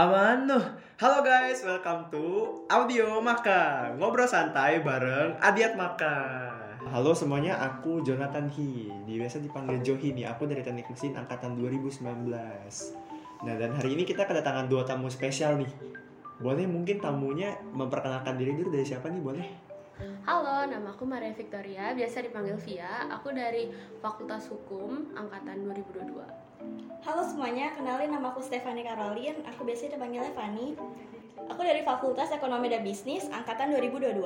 Aman tuh. Halo guys, welcome to Audio Maka. Ngobrol santai bareng Adiat Maka. Halo semuanya, aku Jonathan Hi. Biasa dipanggil Johi nih. Aku dari Teknik Mesin angkatan 2019. Nah, dan hari ini kita kedatangan dua tamu spesial nih. Boleh mungkin tamunya memperkenalkan diri dulu dari siapa nih, boleh? Halo, nama aku Maria Victoria, biasa dipanggil Via. Aku dari Fakultas Hukum angkatan 2022. Halo semuanya, kenalin nama aku Stefani Caroline, aku biasanya dipanggilnya Fani. Aku dari Fakultas Ekonomi dan Bisnis angkatan 2022.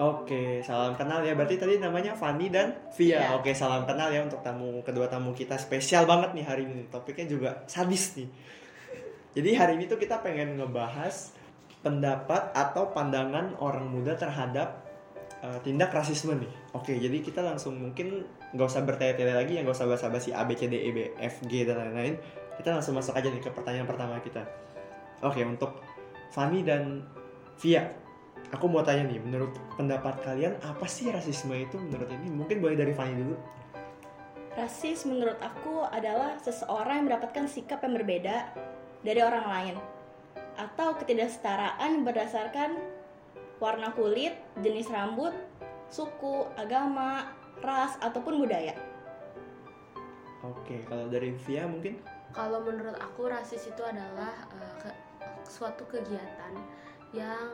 Oke, salam kenal ya. Berarti tadi namanya Fani dan Via. Iya. Oke, salam kenal ya untuk tamu kedua tamu kita spesial banget nih hari ini. Topiknya juga sadis nih. Jadi hari ini tuh kita pengen ngebahas pendapat atau pandangan orang muda terhadap uh, tindak rasisme nih. Oke, jadi kita langsung mungkin nggak usah bertele-tele lagi, ya nggak usah basa-basi A, B, C, D, E, B, F, G dan lain-lain. Kita langsung masuk aja nih ke pertanyaan pertama kita. Oke, untuk Fani dan Via, aku mau tanya nih, menurut pendapat kalian apa sih rasisme itu menurut ini? Mungkin boleh dari Fani dulu. Rasis menurut aku adalah seseorang yang mendapatkan sikap yang berbeda dari orang lain atau ketidaksetaraan berdasarkan warna kulit, jenis rambut, suku, agama, ras ataupun budaya. Oke, kalau dari Via mungkin? Kalau menurut aku rasis itu adalah eh, ke- suatu kegiatan yang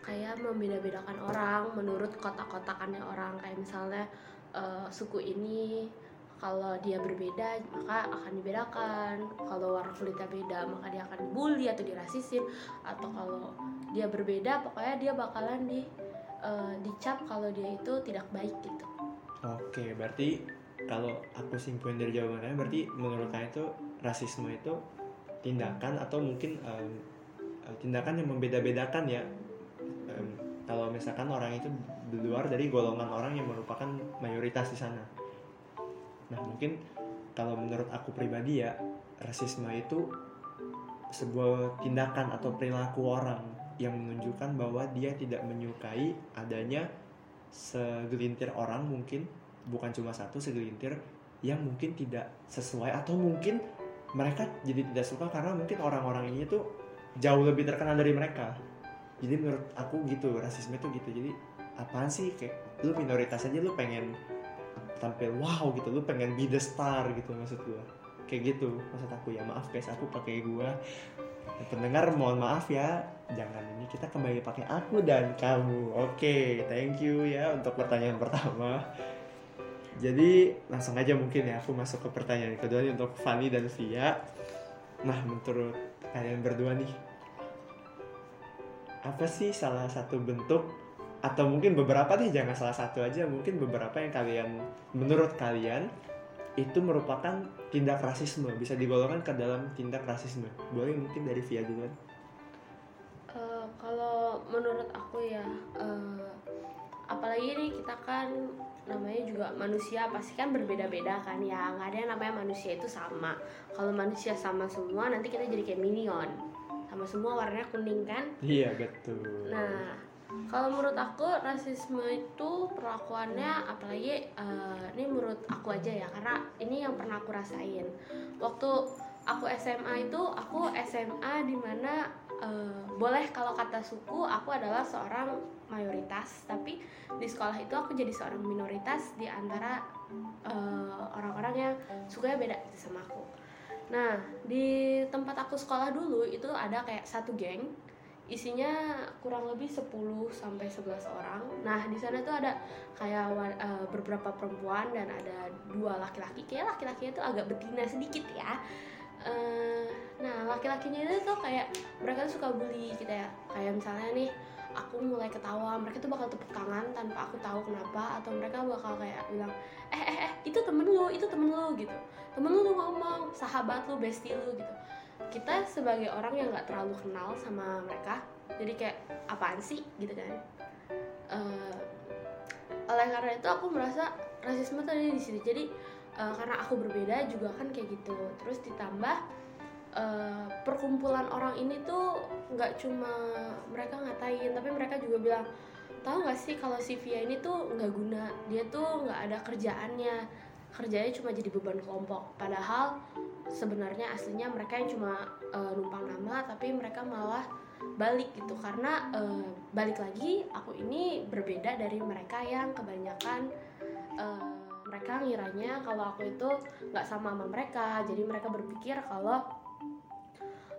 kayak membeda-bedakan orang menurut kotak-kotakannya orang kayak misalnya eh, suku ini kalau dia berbeda maka akan dibedakan kalau warna kulitnya beda maka dia akan dibully atau dirasisin atau kalau dia berbeda pokoknya dia bakalan di eh, dicap kalau dia itu tidak baik gitu Oke, berarti kalau aku simpulin dari jawabannya, berarti menurut kalian itu rasisme itu tindakan atau mungkin eh, tindakan yang membeda-bedakan ya. Em, kalau misalkan orang itu di luar dari golongan orang yang merupakan mayoritas di sana. Nah, mungkin kalau menurut aku pribadi ya, rasisme itu sebuah tindakan atau perilaku orang yang menunjukkan bahwa dia tidak menyukai adanya segelintir orang mungkin bukan cuma satu segelintir yang mungkin tidak sesuai atau mungkin mereka jadi tidak suka karena mungkin orang-orang ini tuh jauh lebih terkenal dari mereka. Jadi menurut aku gitu rasisme itu gitu. Jadi apaan sih? Kayak lu minoritas aja lu pengen tampil wow gitu lu pengen be the star gitu maksud gua. Kayak gitu maksud aku ya. Maaf guys aku pakai gua pendengar mohon maaf ya. Jangan ini kita kembali pakai aku dan kamu. Oke thank you ya untuk pertanyaan pertama. Jadi langsung aja mungkin ya aku masuk ke pertanyaan kedua nih untuk Fanny dan Via. Nah menurut kalian berdua nih apa sih salah satu bentuk atau mungkin beberapa deh jangan salah satu aja mungkin beberapa yang kalian menurut kalian itu merupakan tindak rasisme bisa digolongkan ke dalam tindak rasisme. Boleh mungkin dari Via duluan Eh, kalau menurut aku ya eh, apalagi nih kita kan namanya juga manusia pasti kan berbeda-beda kan ya. Nggak ada yang namanya manusia itu sama. Kalau manusia sama semua nanti kita jadi kayak minion. Sama semua warnanya kuning kan? Iya betul. Nah, kalau menurut aku rasisme itu perlakuannya apalagi eh, ini menurut aku aja ya karena ini yang pernah aku rasain. Waktu aku SMA itu aku SMA di mana eh, boleh kalau kata suku aku adalah seorang mayoritas, tapi di sekolah itu aku jadi seorang minoritas di antara eh, orang-orang yang sukanya beda sama aku. Nah, di tempat aku sekolah dulu itu ada kayak satu geng isinya kurang lebih 10 sampai 11 orang. Nah, di sana tuh ada kayak eh, beberapa perempuan dan ada dua laki-laki. Kayak laki-lakinya tuh agak betina sedikit ya. Eh, nah, laki-lakinya itu tuh kayak mereka tuh suka bully gitu ya. Kayak misalnya nih aku mulai ketawa, mereka tuh bakal tepuk tangan tanpa aku tahu kenapa atau mereka bakal kayak bilang, "Eh eh eh, itu temen lu, itu temen lu" gitu. Temen lu, lu ngomong, sahabat lu, bestie lu gitu kita sebagai orang yang nggak terlalu kenal sama mereka jadi kayak apaan sih? gitu kan. Eh, oleh karena itu aku merasa rasisme tadi di sini. Jadi eh, karena aku berbeda juga kan kayak gitu. Terus ditambah eh, perkumpulan orang ini tuh nggak cuma mereka ngatain tapi mereka juga bilang tahu nggak sih kalau si Via ini tuh nggak guna? Dia tuh nggak ada kerjaannya kerjanya cuma jadi beban kelompok. Padahal sebenarnya aslinya mereka yang cuma eh, numpang nama tapi mereka malah balik gitu. Karena eh, balik lagi aku ini berbeda dari mereka yang kebanyakan eh, mereka ngiranya kalau aku itu nggak sama sama mereka. Jadi mereka berpikir kalau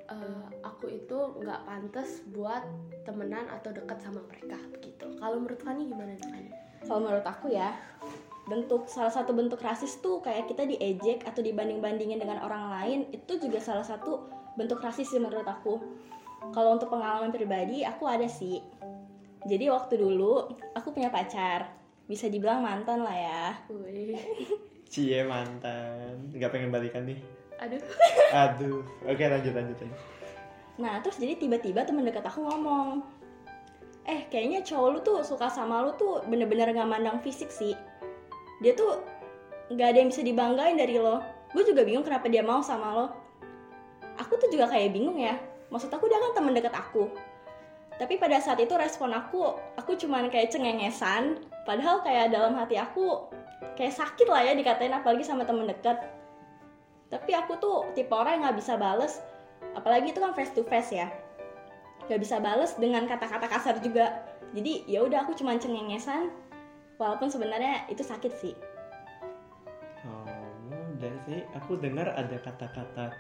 eh, aku itu nggak pantas buat temenan atau dekat sama mereka begitu kalau menurut Fani gimana nih? Kalau menurut aku ya, bentuk salah satu bentuk rasis tuh kayak kita diejek atau dibanding-bandingin dengan orang lain itu juga salah satu bentuk rasis sih menurut aku. Kalau untuk pengalaman pribadi aku ada sih. Jadi waktu dulu aku punya pacar, bisa dibilang mantan lah ya. Wih, Cie mantan, nggak pengen balikan nih. aduh Aduh, oke lanjut lanjut lanjut. Nah terus jadi tiba-tiba temen dekat aku ngomong, eh kayaknya cowok lu tuh suka sama lu tuh bener-bener gak mandang fisik sih. Dia tuh nggak ada yang bisa dibanggain dari lo. Gue juga bingung kenapa dia mau sama lo. Aku tuh juga kayak bingung ya. Maksud aku dia kan temen dekat aku. Tapi pada saat itu respon aku, aku cuman kayak cengengesan. Padahal kayak dalam hati aku kayak sakit lah ya dikatain apalagi sama temen dekat. Tapi aku tuh tipe orang yang nggak bisa bales apalagi itu kan face to face ya gak bisa bales dengan kata-kata kasar juga jadi ya udah aku cuma cengengesan walaupun sebenarnya itu sakit sih Oh, dan sih aku dengar ada kata-kata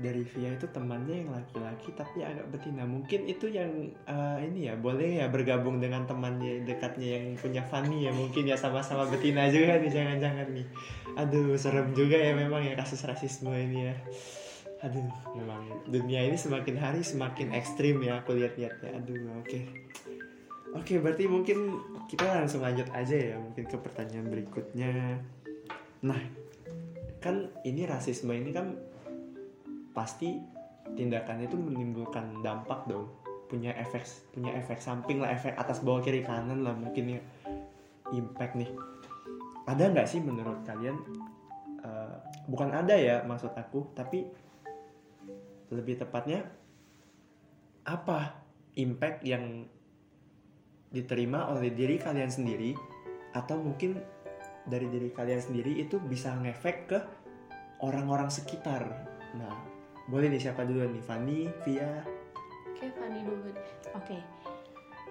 dari Via itu temannya yang laki-laki tapi agak betina. Mungkin itu yang eh, ini ya boleh ya bergabung dengan temannya dekatnya yang punya Fanny ya mungkin ya sama-sama betina juga nih jangan-jangan nih. Aduh serem juga ya memang ya kasus rasisme ini ya. Aduh memang dunia ini semakin hari semakin ekstrim ya aku lihat-lihat ya. Aduh oke. Oke berarti mungkin kita langsung lanjut aja ya mungkin ke pertanyaan berikutnya. Nah, kan ini rasisme ini kan pasti tindakannya itu menimbulkan dampak dong. Punya efek punya efek samping lah, efek atas bawah kiri kanan lah mungkin ya impact nih. Ada nggak sih menurut kalian eh, bukan ada ya maksud aku, tapi lebih tepatnya apa impact yang diterima oleh diri kalian sendiri atau mungkin dari diri kalian sendiri itu bisa ngefek ke orang-orang sekitar. Nah, boleh nih siapa dulu nih? Fanny, Via. Oke, Fani dulu deh. oke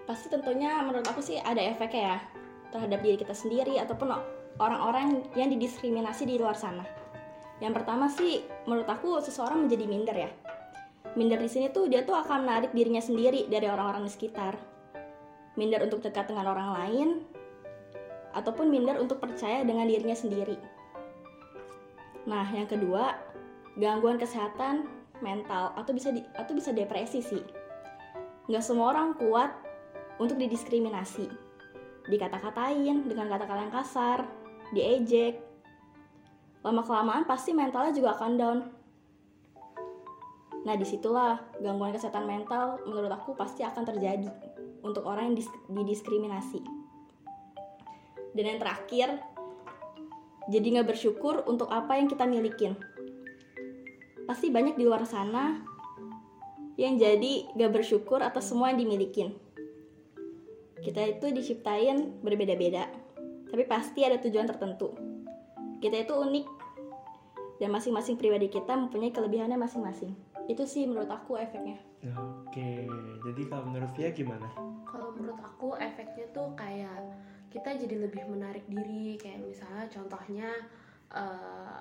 pasti tentunya menurut aku sih ada efeknya ya terhadap diri kita sendiri ataupun orang-orang yang didiskriminasi di luar sana yang pertama sih menurut aku seseorang menjadi minder ya minder di sini tuh dia tuh akan menarik dirinya sendiri dari orang-orang di sekitar minder untuk dekat dengan orang lain ataupun minder untuk percaya dengan dirinya sendiri. Nah, yang kedua, gangguan kesehatan mental atau bisa di- atau bisa depresi sih. Nggak semua orang kuat untuk didiskriminasi, dikata-katain dengan kata-kata yang kasar, diejek. Lama kelamaan pasti mentalnya juga akan down. Nah, di situlah gangguan kesehatan mental menurut aku pasti akan terjadi untuk orang yang dis- didiskriminasi. Dan yang terakhir, jadi nggak bersyukur untuk apa yang kita milikin. Pasti banyak di luar sana yang jadi nggak bersyukur atas semua yang dimilikin. Kita itu diciptain berbeda-beda, tapi pasti ada tujuan tertentu. Kita itu unik, dan masing-masing pribadi kita mempunyai kelebihannya masing-masing. Itu sih menurut aku efeknya. Oke, jadi kalau menurut Via gimana? Kalau menurut aku efeknya tuh kayak kita jadi lebih menarik diri kayak misalnya contohnya eh,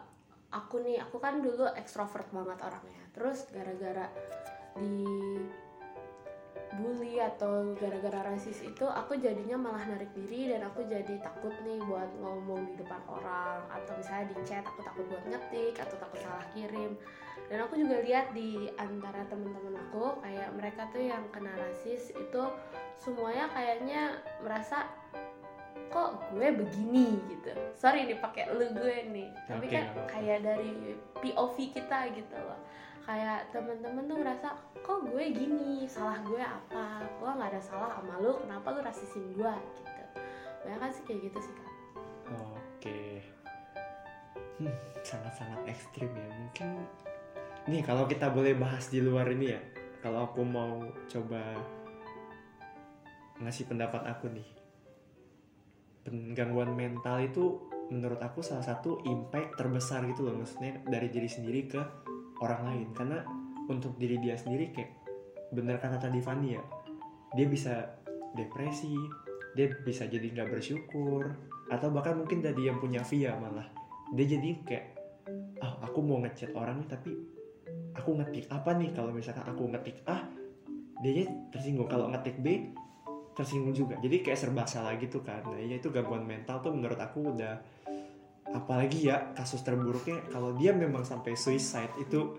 aku nih aku kan dulu ekstrovert banget orangnya terus gara-gara di bully atau gara-gara rasis itu aku jadinya malah narik diri dan aku jadi takut nih buat ngomong di depan orang atau misalnya di chat aku takut buat ngetik atau takut salah kirim. Dan aku juga lihat di antara teman-teman aku kayak mereka tuh yang kena rasis itu semuanya kayaknya merasa kok gue begini? gitu. Sorry nih pakai lu gue nih. Tapi Oke, kan kayak dari POV kita gitu loh kayak temen-temen tuh ngerasa kok gue gini salah gue apa gue nggak ada salah sama lu kenapa lu rasisin gue gitu banyak kan sih kayak gitu sih kak Oke. Hmm, sangat-sangat ekstrim ya. Mungkin nih kalau kita boleh bahas di luar ini ya. Kalau aku mau coba ngasih pendapat aku nih. Gangguan mental itu menurut aku salah satu impact terbesar gitu loh maksudnya dari diri sendiri ke orang lain. Karena untuk diri dia sendiri kayak bener kata tadi Fanny ya dia bisa depresi dia bisa jadi nggak bersyukur atau bahkan mungkin dari yang punya via malah dia jadi kayak ah aku mau ngechat orang nih tapi aku ngetik apa nih? Kalau misalkan aku ngetik A dia tersinggung. Kalau ngetik B tersinggung juga. Jadi kayak serba salah gitu kan. Nah ya itu gangguan mental tuh menurut aku udah apalagi ya kasus terburuknya kalau dia memang sampai suicide itu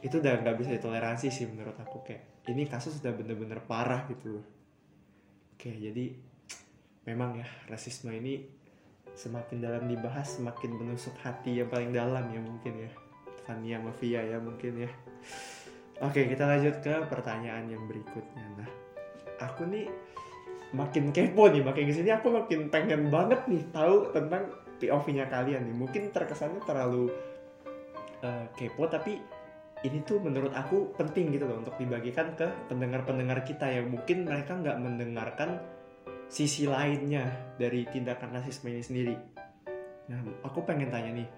itu udah nggak bisa ditoleransi sih menurut aku kayak ini kasus udah bener-bener parah gitu oke jadi memang ya rasisme ini semakin dalam dibahas semakin menusuk hati yang paling dalam ya mungkin ya. Fania Mafia ya mungkin ya. Oke kita lanjut ke pertanyaan yang berikutnya. Nah aku nih makin kepo nih makin ke sini aku makin pengen banget nih tahu tentang POV-nya kalian nih mungkin terkesannya terlalu uh, kepo tapi ini tuh menurut aku penting gitu loh untuk dibagikan ke pendengar-pendengar kita yang mungkin mereka nggak mendengarkan sisi lainnya dari tindakan rasisme ini sendiri. Nah, aku pengen tanya nih,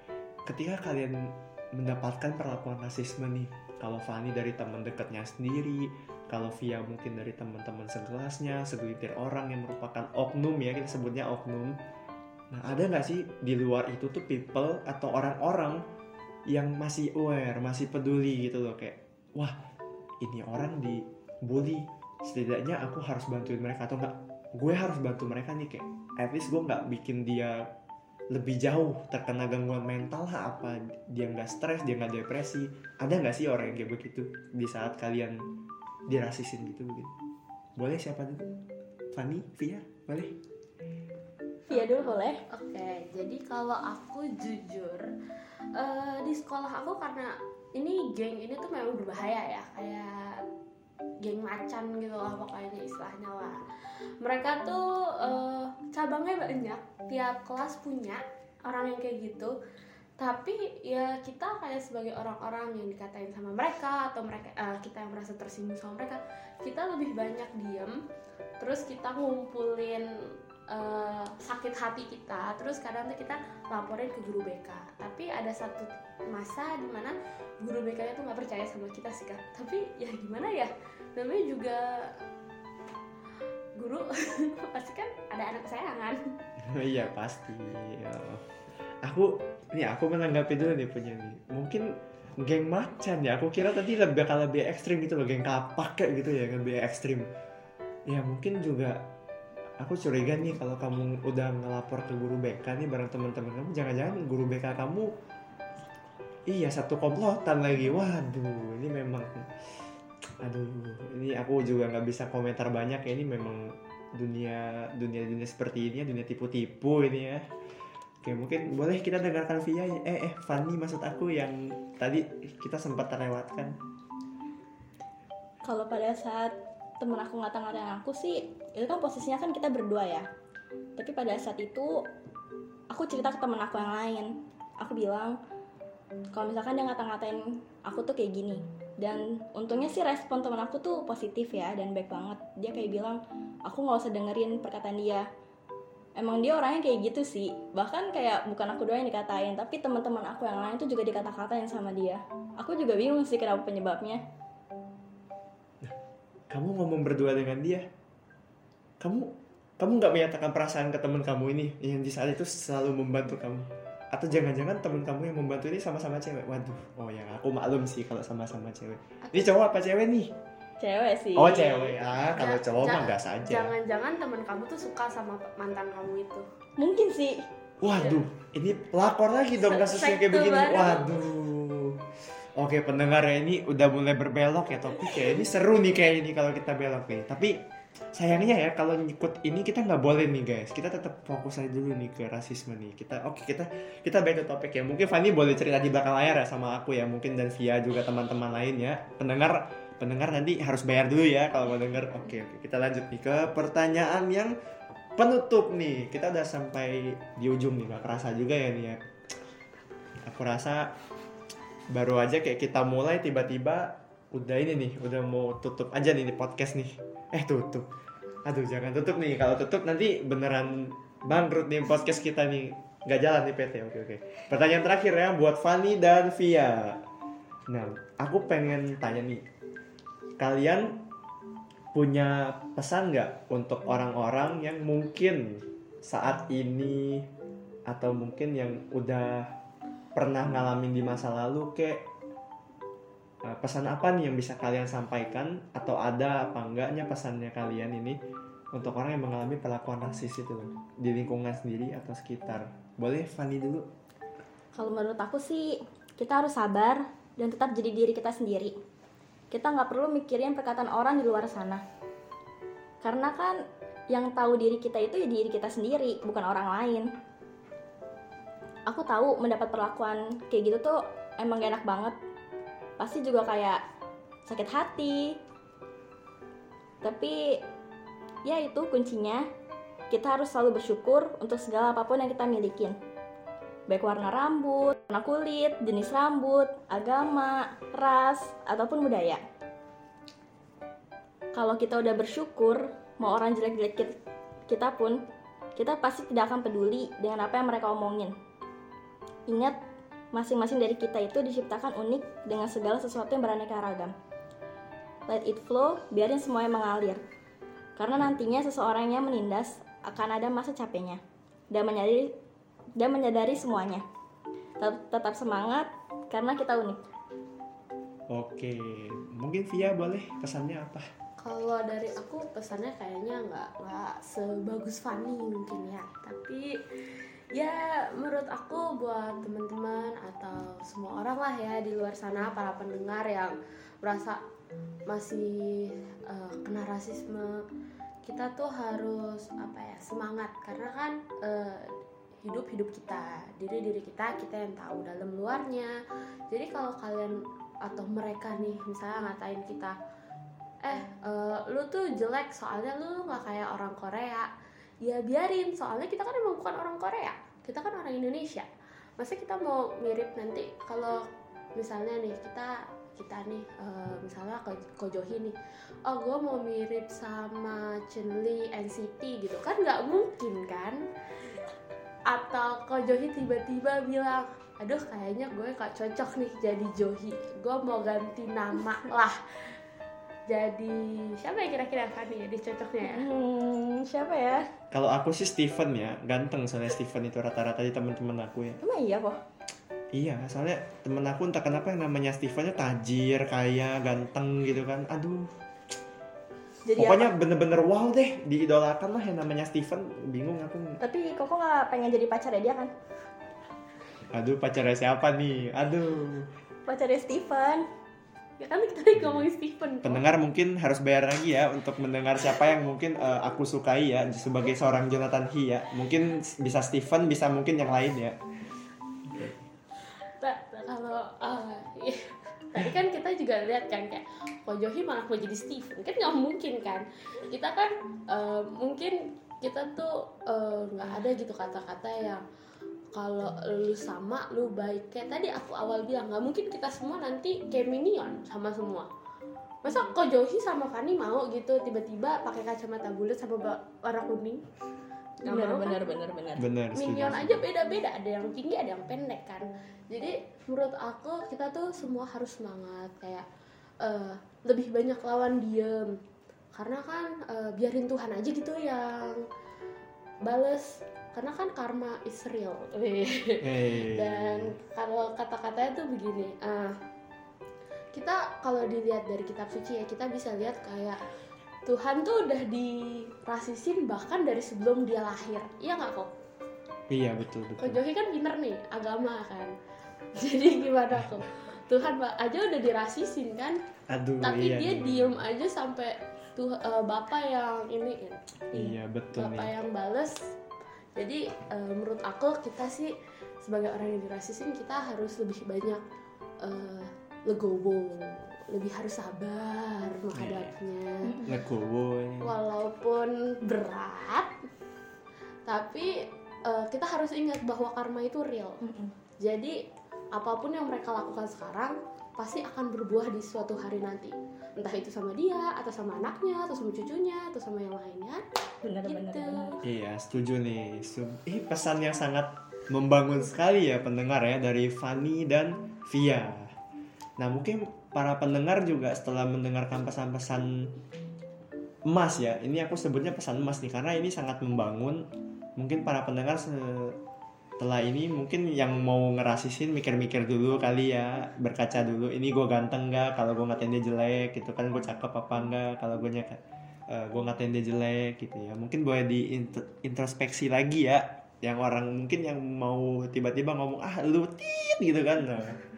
ketika kalian mendapatkan perlakuan rasisme nih, kalau Fani dari teman dekatnya sendiri, kalau Via mungkin dari teman-teman sekelasnya, segelintir orang yang merupakan oknum ya, kita sebutnya oknum. Nah, ada nggak sih di luar itu tuh people atau orang-orang yang masih aware, masih peduli gitu loh kayak wah ini orang dibully setidaknya aku harus bantuin mereka atau enggak gue harus bantu mereka nih kayak at least gue nggak bikin dia lebih jauh terkena gangguan mental lah apa dia nggak stres dia nggak depresi. Ada nggak sih orang yang kayak begitu di saat kalian dirasisin gitu mungkin? Boleh siapa dulu? Fanny Via boleh Via dulu boleh. oke. Jadi kalau aku jujur uh, di sekolah aku karena ini geng ini tuh memang berbahaya ya kayak geng macan gitu lah pokoknya istilahnya lah. Mereka tuh uh, cabangnya banyak tiap kelas punya orang yang kayak gitu. Tapi ya kita kayak sebagai orang-orang yang dikatain sama mereka atau mereka uh, kita yang merasa tersinggung sama mereka kita lebih banyak diem. Terus kita ngumpulin uh, sakit hati kita terus kadang tuh kita laporin ke guru BK tapi ada satu masa di mana guru BK itu nggak percaya sama kita sih kan tapi ya gimana ya namanya juga guru pasti kan ada anak kesayangan. Iya pasti. Ya. aku nih aku menanggapi dulu nih punya nih. Mungkin geng macan ya aku kira tadi lebih bakal lebih ekstrim gitu loh geng kapak kayak gitu ya lebih ekstrim. Ya mungkin juga aku curiga nih kalau kamu udah ngelapor ke guru BK nih bareng teman-teman kamu jangan-jangan guru BK kamu iya satu komplotan lagi. Waduh ini memang aduh ini aku juga nggak bisa komentar banyak ya. Ini memang dunia dunia dunia seperti ini ya dunia tipu-tipu ini ya. Oke mungkin boleh kita dengarkan via eh eh Fanny maksud aku yang tadi kita sempat terlewatkan. Kalau pada saat temen aku ngata-ngatain aku sih itu kan posisinya kan kita berdua ya. Tapi pada saat itu aku cerita ke temen aku yang lain. Aku bilang kalau misalkan dia ngata-ngatain aku tuh kayak gini. Dan untungnya sih respon teman aku tuh positif ya dan baik banget. Dia kayak bilang aku nggak usah dengerin perkataan dia. Emang dia orangnya kayak gitu sih. Bahkan kayak bukan aku doang yang dikatain tapi teman-teman aku yang lain tuh juga dikata-katain sama dia. Aku juga bingung sih kenapa penyebabnya kamu ngomong berdua dengan dia kamu kamu nggak menyatakan perasaan ke teman kamu ini yang di saat itu selalu membantu kamu? Atau jangan-jangan temen kamu yang membantu ini sama-sama cewek? Waduh oh ya aku maklum sih kalau sama-sama cewek. Ini cowok apa cewek nih? Cewek sih. Oh cewek. Ah kalau cowok mah gas aja jangan-jangan teman kamu tuh suka sama mantan kamu itu. Mungkin sih. Waduh ini pelakor lagi dong kasusnya kayak begini. waduh Oke pendengar ya ini udah mulai berbelok ya topik ya ini seru nih kayak ini kalau kita belok nih. Tapi sayangnya ya kalau ngikut ini kita nggak boleh nih guys. Kita tetap fokus aja dulu nih ke rasisme nih. Kita oke okay, kita kita back to topik ya. Mungkin Fanny boleh cerita di belakang layar ya sama aku ya. Mungkin dan Via juga teman-teman lain ya. Pendengar pendengar nanti harus bayar dulu ya kalau mau denger. Oke okay, oke kita lanjut nih ke pertanyaan yang penutup nih. Kita udah sampai di ujung nih gak kerasa juga ya nih ya. Aku rasa baru aja kayak kita mulai tiba-tiba udah ini nih udah mau tutup aja nih podcast nih. Eh tutup. Aduh jangan tutup nih. Kalau tutup nanti beneran bangkrut nih podcast kita nih. Nggak jalan nih PT oke oke. Pertanyaan terakhir ya buat Fanny dan Via. Nah, aku pengen tanya nih, kalian punya pesan nggak untuk orang-orang yang mungkin saat ini atau mungkin yang udah pernah ngalamin di masa lalu kayak eh, pesan apa nih yang bisa kalian sampaikan atau ada apa enggaknya pesannya kalian ini untuk orang yang mengalami perlakuan rasis itu di lingkungan sendiri atau sekitar boleh Fanny dulu Kalau menurut aku sih kita harus sabar dan tetap jadi diri kita sendiri. Kita nggak perlu mikirin perkataan orang di luar sana. Karena kan yang tahu diri kita itu ya diri kita sendiri, bukan orang lain. Aku tahu mendapat perlakuan kayak gitu tuh emang gak enak banget. Pasti juga kayak sakit hati. Tapi ya itu kuncinya. Kita harus selalu bersyukur untuk segala apa pun yang kita milikin baik warna rambut, warna kulit, jenis rambut, agama, ras, ataupun budaya. Kalau kita udah bersyukur, mau orang jelek-jelek kit- kita pun, kita pasti tidak akan peduli dengan apa yang mereka omongin. Ingat, masing-masing dari kita itu diciptakan unik dengan segala sesuatu yang beraneka ragam. Let it flow, biarin semuanya mengalir. Karena nantinya seseorang yang menindas akan ada masa capeknya dan menyadari dan menyadari semuanya. Tet- Tetap semangat karena kita unik. oke mungkin Via boleh pesannya apa Kalau dari aku pesannya kayaknya nggak nggak sebagus Fanny mungkin ya, tapi ya menurut aku buat teman-teman atau semua orang lah ya di luar sana para pendengar yang merasa masih eh, kena rasisme, kita tuh harus apa ya semangat karena kan eh, hidup hidup kita, diri diri kita kita yang tahu dalam luarnya. Jadi kalau kalian atau mereka nih misalnya ngatain kita eh eh, lu tuh jelek soalnya lu nggak kayak orang Korea ya biarin. Soalnya kita kan emang bukan orang Korea. Kita kan orang Indonesia. Masa kita mau mirip nanti kalau misalnya nih kita kita nih eh, misalnya Ko Ko Johi nih oh gue mau mirip sama Chunli NCT gitu. Kan nggak mungkin kan? Atau Ko Johi tiba-tiba bilang aduh kayaknya gue gak cocok nih jadi Johi. Gue mau ganti nama lah jadi siapa ya kira-kira Fanny jadi cocoknya ya Hmm, siapa ya? kalau aku sih Steven ya ganteng soalnya Steven itu rata-rata di teman-teman aku ya Emang iya kok. Iya, soalnya temen aku entah kenapa yang namanya Stevennya tajir, kaya, ganteng gitu kan. Aduh, Jadi pokoknya bener-bener wow deh, diidolakan lah yang namanya Steven. Bingung aku. Tapi Koko nggak pengen jadi pacarnya dia kan? Aduh, pacarnya siapa nih? Aduh. Pacarnya Steven. Ya kan kita lagi ngomongin Steven kok. Pendengar mungkin harus bayar lagi ya untuk mendengar siapa yang mungkin eh, aku sukai ya sebagai seorang Jonathan He ya. Mungkin bisa Steven, bisa mungkin yang lain ya. Kalau ah, iya. tadi kan kita juga lihat kan kayak Ko Johi malah mau jadi Steven kan nggak mungkin kan kita kan eh, mungkin kita tuh nggak ada gitu kata-kata yang kalau lu sama lu baik kayak tadi aku awal bilang nggak mungkin kita semua nanti kayak minion sama semua masa Ko Johi sama Fanny mau gitu tiba-tiba pakai kacamata bulat sama warna kuning kan? bener, bener, bener. Bener. setuju, minion aja beda-beda ada yang tinggi ada yang pendek kan jadi menurut aku kita tuh semua harus semangat kayak eh, lebih banyak lawan diem karena kan eh, biarin Tuhan aja gitu yang bales karena kan karma is real Hey. dan kalau kata-katanya tuh begini eh, kita kalau dilihat dari kitab suci ya kita bisa lihat kayak Tuhan tuh udah dirasisin bahkan dari sebelum dia lahir iya nggak kok Iya betul betul. Kan pinter nih agama kan jadi gimana kok Tuhan aja udah dirasisin kan Aduh tapi iya. dia nih. diem aja sampai tuh eh, bapak yang ini Iya betul bapak nih. yang bales jadi eh, menurut aku kita sih sebagai orang yang dirasisin kita harus lebih banyak eh, legowo. Lebih harus sabar menghadapinya. Legowo. ini. walaupun berat tapi eh, kita harus ingat bahwa karma itu real. Jadi apa pun yang mereka lakukan sekarang pasti akan berbuah di suatu hari nanti entah itu sama dia atau sama anaknya atau sama cucunya atau sama yang lainnya bener, gitu bener. Iya, setuju nih. Ih, pesan yang sangat membangun sekali ya pendengar ya dari Fanny dan Via. Nah mungkin para pendengar juga setelah mendengarkan pesan-pesan emas ya, ini aku sebutnya pesan emas nih karena ini sangat membangun. Mungkin para pendengar setelah ini mungkin yang mau ngerasisin mikir-mikir dulu kali ya, berkaca dulu. Ini gue ganteng nggak? Kalau gue ngatain dia jelek, gitu kan gue cakep apa enggak? Kalau gue nyaka uh, gue ngatain dia jelek gitu ya. Mungkin boleh di introspeksi lagi ya. Yang orang mungkin yang mau tiba-tiba ngomong ah lu tit gitu kan. Nah,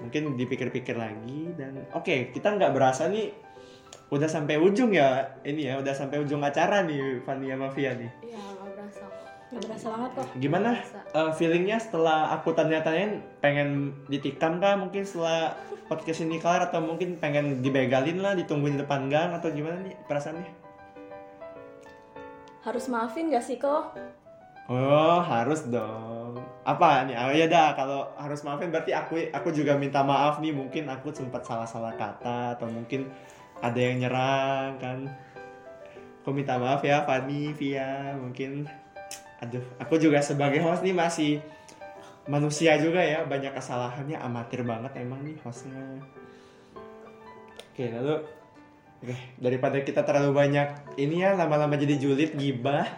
mungkin dipikir-pikir lagi dan oke okay, kita nggak berasa nih udah sampai ujung ya ini ya udah sampai ujung acara nih Fania Mafia nih iya nggak berasa banget kok gimana uh, feelingnya setelah aku tanya-tanyain pengen ditikam kah mungkin setelah podcast ini kelar atau mungkin pengen dibegalin lah ditungguin di depan gang atau gimana nih perasaannya harus maafin gak sih kok Oh harus dong. Apa nih? Oh ya dah kalau harus maafin berarti aku aku juga minta maaf nih mungkin aku sempat salah-salah kata atau mungkin ada yang nyerang kan. Aku minta maaf ya Fani, Via mungkin. Aduh, aku juga sebagai host nih masih manusia juga ya. Banyak kesalahannya amatir banget emang nih hostnya. Oke lalu Oke, daripada kita terlalu banyak ini ya lama-lama jadi julid gibah.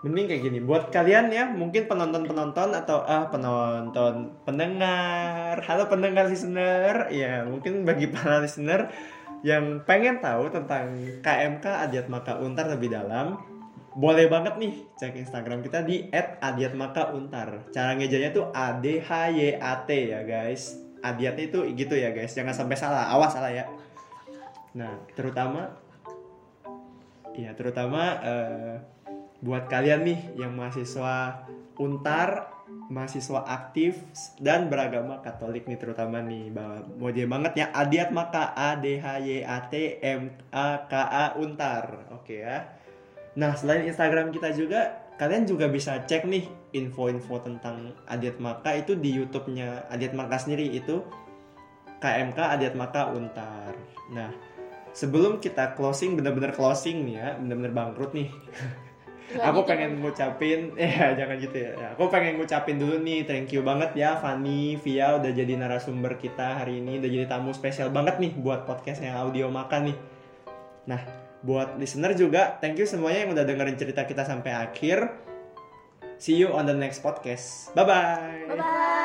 Mending kayak gini. Buat kalian ya mungkin penonton penonton atau ah penonton pendengar. Halo pendengar listener. Ya mungkin bagi para listener yang pengen tahu tentang KMK Adiat Maka Untar lebih dalam boleh banget nih cek Instagram kita di @adiatmakauntar. Cara ngejanya tuh A D H Y A T ya guys. Adiat itu gitu ya guys. Jangan sampai salah. Awas salah ya. Nah terutama ya terutama uh, buat kalian nih yang mahasiswa untar mahasiswa aktif dan beragama Katolik nih terutama nih. Mau dia banget ya Adiat maka A D H Y A T M A K A Untar. Oke ya nah selain Instagram kita juga kalian juga bisa cek nih info-info tentang Adiat Maka itu di YouTube-nya Adiat Maka sendiri itu KMK Adiat Maka Untar nah sebelum kita closing bener-bener closing nih ya bener-bener bangkrut nih aku gitu. pengen ngucapin ya jangan gitu ya. ya aku pengen ngucapin dulu nih thank you banget ya Fanny Via udah jadi narasumber kita hari ini udah jadi tamu spesial banget nih buat podcast yang audio makan nih nah buat listener juga thank you semuanya yang udah dengerin cerita kita sampai akhir. See you on the next podcast. Bye bye bye bye